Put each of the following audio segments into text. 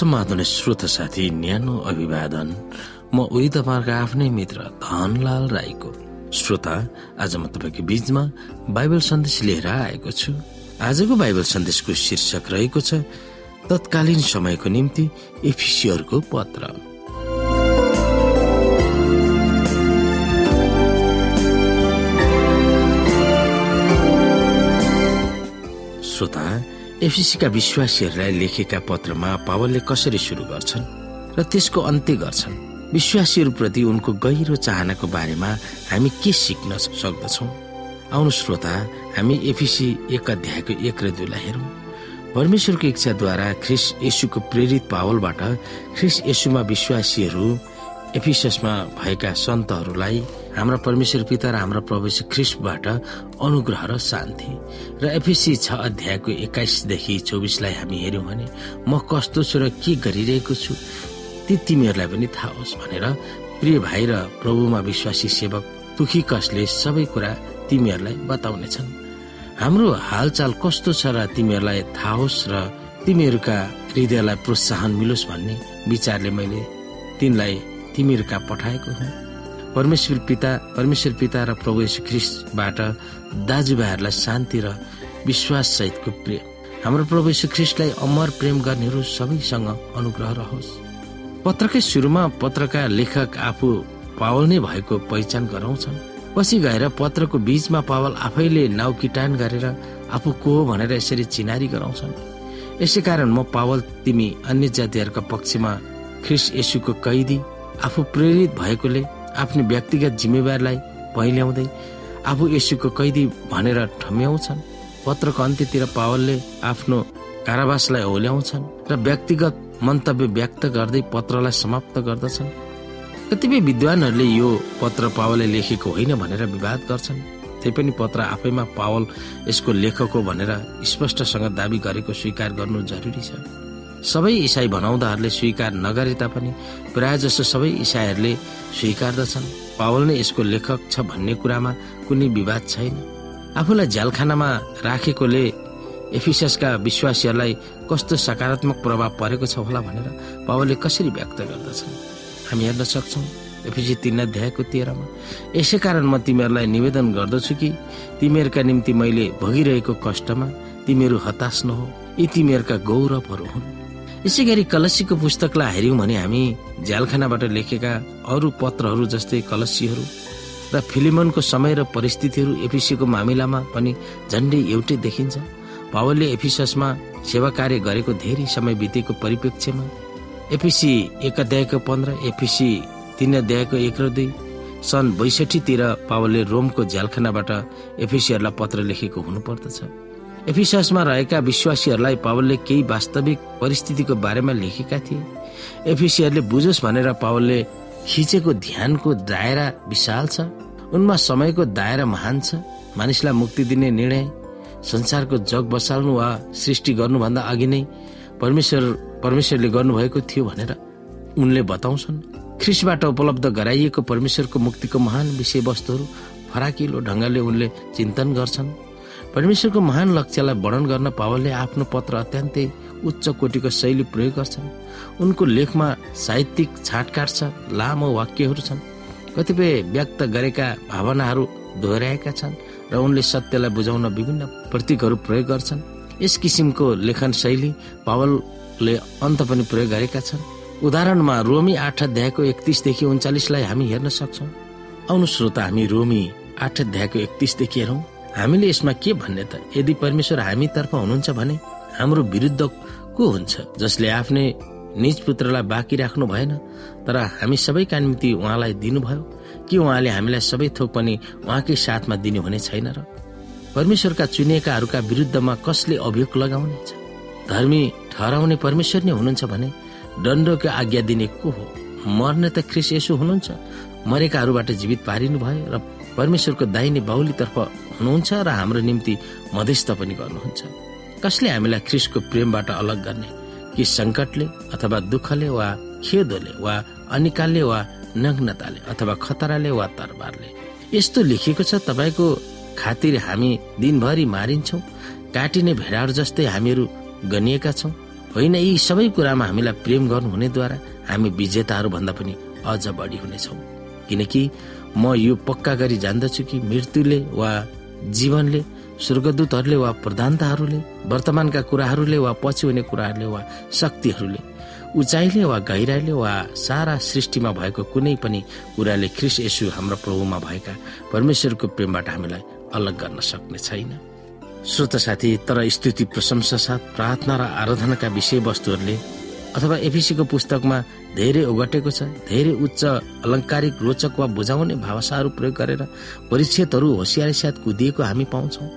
समाधान श्रोत साथी न्यानो अभिवादन। म उही तपाईँहरूको आफ्नै मित्र धनलाल राईको श्रोता। आज म तपाईँको बीचमा बाइबल सन्देश लिएर आएको छु। आजको बाइबल सन्देशको शीर्षक रहेको छ तत्कालीन समयको निम्ति एफिसियरको पत्र। श्रोता एफिसीका विश्वासीहरूलाई लेखेका पत्रमा पावलले कसरी सुरु गर्छन् र त्यसको अन्त्य गर्छन्? विश्वासीहरूप्रति उनको गहिरो चाहनाको बारेमा हामी के सिक्न सक्दछौ? आउनु श्रोता हामी एफिसी एक अध्यायको एक र दुईलाई हेरौँ। परमेश्वरको इच्छाद्वारा ख्रिस यसुको प्रेरित पावलबाट ख्रिस यसुमा विश्वासीहरू एफिसमा भएका सन्तहरूलाई हाम्रा परमेश्वर पिता र हाम्रा प्रभु ख्रिस्टबाट अनुग्रह र शान्ति। र एफिसी छ अध्यायको एक्काइसदेखि चौबिसलाई हामी हेऱ्यौँ भने म कस्तो छु र के गरिरहेको छु? ती तिमीहरूलाई पनि थाहा होस् भनेर प्रिय भाइ र प्रभुमा विश्वासी सेवक तुखिकसले सबै कुरा तिमीहरूलाई बताउनेछन्। हाम्रो हालचाल कस्तो छ र तिमीहरूलाई थाहा होस् र तिमीहरूका हृदयलाई प्रोत्साहन मिलोस् भन्ने विचारले मैले तिनलाई तिमीहरूका पठाएको हुँ। परमेश्वर पिता परमेश्वर पिता र प्रभु यशु ख्रिस्टबाट दाजुभाइहरूलाई शान्ति र विश्वास सहितको प्रेम। हाम्रो प्रभु यशु ख्रिस्टलाई अमर प्रेम गर्नेहरू सबैसँग अनुग्रह रहोस्। पत्रकै सुरुमा पत्रका लेखक आफू पावल नै भएको पहिचान गराउँछन्। पछि गएर पत्रको बीचमा पावल आफैले नाउ किटान गरेर आफू को हो भनेर यसरी चिनारी गराउँछन्। यसै कारण म पावल तिमी अन्य जातिहरूका पक्षमा ख्रिस यसुको कैदी आफू प्रेरित भएकोले आफ्नो व्यक्तिगत जिम्मेवारलाई पहिल्याउँदै आफू यसुको कैदी भनेर ठम्याउँछन्। पत्रको अन्त्यतिर पावलले आफ्नो कारावासलाई ओल्याउँछन् र व्यक्तिगत मन्तव्य व्यक्त गर्दै पत्रलाई समाप्त गर्दछन्। कतिपय विद्वानहरूले यो पत्र पावलले लेखेको होइन भनेर विवाद गर्छन्। त्यही पनि पत्र आफैमा पावल यसको लेखक हो भनेर स्पष्टसँग दावी गरेको स्वीकार गर्नु जरुरी छ। सबै इसाई भनाउँदाहरूले स्वीकार नगरे तापनि प्राय जसो सबै इसाईहरूले स्वीकार्दछन्। पावल नै यसको लेखक छ भन्ने कुरामा कुनै विवाद छैन। आफूलाई झ्यालखानामा राखेकोले एफिसका विश्वासीहरूलाई कस्तो सकारात्मक प्रभाव परेको छ होला भनेर पावलले कसरी व्यक्त गर्दछन्? हामी हेर्न सक्छौँ एफिसी तिन अध्यायको तेह्रमा यसै कारण म तिमीहरूलाई निवेदन गर्दछु कि तिमीहरूका निम्ति मैले भोगिरहेको कष्टमा तिमीहरू हताश नहो यी तिमीहरूका गौरवहरू हुन्। यसै गरी कलसीको पुस्तकलाई हेऱ्यौँ भने हामी झ्यालखानाबाट लेखेका अरू पत्रहरू जस्तै कलसीहरू र फिलिमनको समय र परिस्थितिहरू एफिसीको मामिलामा पनि झन्डै एउटै देखिन्छ। पावलले एफिसमा सेवा कार्य गरेको धेरै समय बितेको परिप्रेक्ष्यमा एफिसी एक अध्यायको पन्ध्र एफिसी तिन अध्यायको एक र दुई सन् बैसठीतिर पावलले रोमको झ्यालखानाबाट एफिसीहरूलाई पत्र लेखेको हुनुपर्दछ। एफिसमा रहेका विश्वासीहरूलाई पावलले केही वास्तविक परिस्थितिको बारेमा लेखेका थिए। एफिसीहरूले बुझोस् भनेर पावलले खिचेको ध्यानको दायरा विशाल छ उनमा समयको दायरा महान छ। मानिसलाई मुक्ति दिने निर्णय संसारको जग बसाल्नु वा सृष्टि गर्नुभन्दा अघि नै परमेश्वर परमेश्वरले गर्नुभएको थियो भनेर उनले बताउँछन्। ख्रिसबाट उपलब्ध गराइएको परमेश्वरको मुक्तिको महान विषयवस्तुहरू फराकिलो ढङ्गले उनले चिन्तन गर्छन्। परमेश्वरको महान लक्ष्यलाई वर्णन गर्न पावलले आफ्नो पत्र अत्यन्तै उच्च कोटिको शैली प्रयोग गर्छन्। उनको लेखमा साहित्यिक छाटकाट छ लामो वाक्यहरू छन्। कतिपय व्यक्त गरेका भावनाहरू दोहोऱ्याएका छन् र उनले सत्यलाई बुझाउन विभिन्न प्रतीकहरू प्रयोग गर्छन्। यस किसिमको लेखन शैली पावलले अन्त पनि प्रयोग गरेका छन्। उदाहरणमा रोमी आठ अध्यायको एकतिसदेखि उन्चालिसलाई हामी हेर्न सक्छौँ। आउनु श्रोता हामी रोमी आठ अध्यायको एकतिसदेखि हेरौँ। हामीले यसमा के भन्ने त? यदि परमेश्वर हामीतर्फ हुनुहुन्छ भने हाम्रो विरुद्ध को हुन्छ? जसले आफ्नै निज पुत्रलाई बाँकी राख्नु भएन तर हामी सबैका निम्ति उहाँलाई दिनुभयो। कि उहाँले हामीलाई सबै थोक पनि उहाँकै साथमा दिनु हुने छैन र? परमेश्वरका चुनिएकाहरूका विरुद्धमा कसले अभियोग लगाउने छ? धर्मी ठहराउने परमेश्वर नै हुनुहुन्छ भने दण्डको आज्ञा दिने को हो? मर्ने त ख्रिस यसो हुनुहुन्छ। मरेकाहरूबाट जीवित पारिनु भयो र परमेश्वरको दाहिने बाहुलीतर्फ हुनुहुन्छ र हाम्रो निम्ति मध्यस्थ पनि गर्नुहुन्छ। कसले हामीलाई ख्रिसको प्रेमबाट अलग गर्ने? कि सङ्कटले अथवा दुःखले वा खेदोले वा अनिकालले वा नग्नताले अथवा खतराले वा तरबारले? यस्तो लेखिएको छ तपाईँको खातिर हामी दिनभरि मारिन्छौ काटिने भेडाहरू जस्तै हामीहरू गनिएका छौँ। होइन यी सबै कुरामा हामीलाई प्रेम गर्नुहुनेद्वारा हामी विजेताहरू भन्दा पनि अझ बढी हुनेछौँ। किनकि म यो पक्का गरी जान्दछु कि मृत्युले वा जीवनले स्वर्गदूतहरूले वा प्रधानताहरूले वर्तमानका कुराहरूले वा पछि हुने कुराहरूले वा शक्तिहरूले उचाइले वा गहिराईले वा सारा सृष्टिमा भएको कुनै पनि कुराले ख्रिस यसु हाम्रो प्रभुमा भएका परमेश्वरको प्रेमबाट हामीलाई अलग गर्न सक्ने छैन। श्रोत साथी तर स्तुति प्रशंसा साथ प्रार्थना र आराधनाका विषयवस्तुहरूले अथवा एफिसीको पुस्तकमा धेरै ओगटेको छ धेरै उच्च अलङ्कारिक रोचक वा बुझाउने भाषाहरू प्रयोग गरेर परिच्छेदहरू होसियारी साथ कुदिएको हामी पाउँछौँ।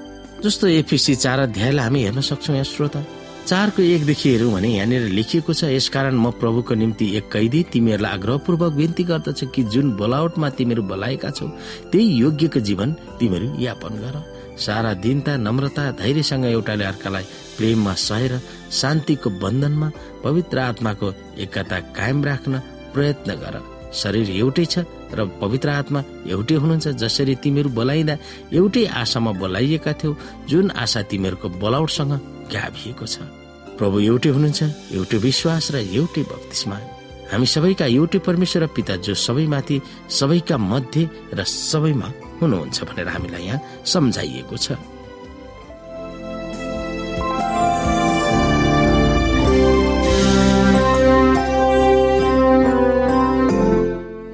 जस्तो एफिसी चार अध्यायलाई हामी हेर्न सक्छौँ यहाँ श्रोता। चारको एकदेखि हेरौँ भने यहाँनिर लेखिएको छ यसकारण म प्रभुको निम्ति एक कैदी तिमीहरूलाई आग्रहपूर्वक विन्ती गर्दछ कि जुन बोलावटमा तिमीहरू बोलाएका छौ त्यही योग्यको जीवन तिमीहरू यापन गर। सारा दिनता नम्रता धैर्यसँग एउटाले अर्कालाई प्रेममा सहेर शान्तिको बन्धनमा पवित्र आत्माको एकता कायम राख्न प्रयत्न गर। शरीर एउटै छ र पवित्र आत्मा एउटै हुनुहुन्छ जसरी तिमीहरू बोलाइँदा एउटै आशामा बोलाइएका थियौ जुन आशा तिमीहरूको बोलाउटसँग गाभिएको छ। प्रभु एउटै हुनुहुन्छ एउटै विश्वास र एउटै बत्तिसमा हामी सबैका एउटै परमेश्वर पिता जो सबैमाथि सबैका मध्य र सबैमा हुनुहुन्छ भनेर हामीलाई यहाँ सम्झाइएको छ।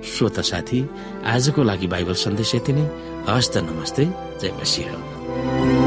श्रोता साथी आजको लागि बाइबल सन्देश यति नै। हस्त नमस्ते जय मसिंह।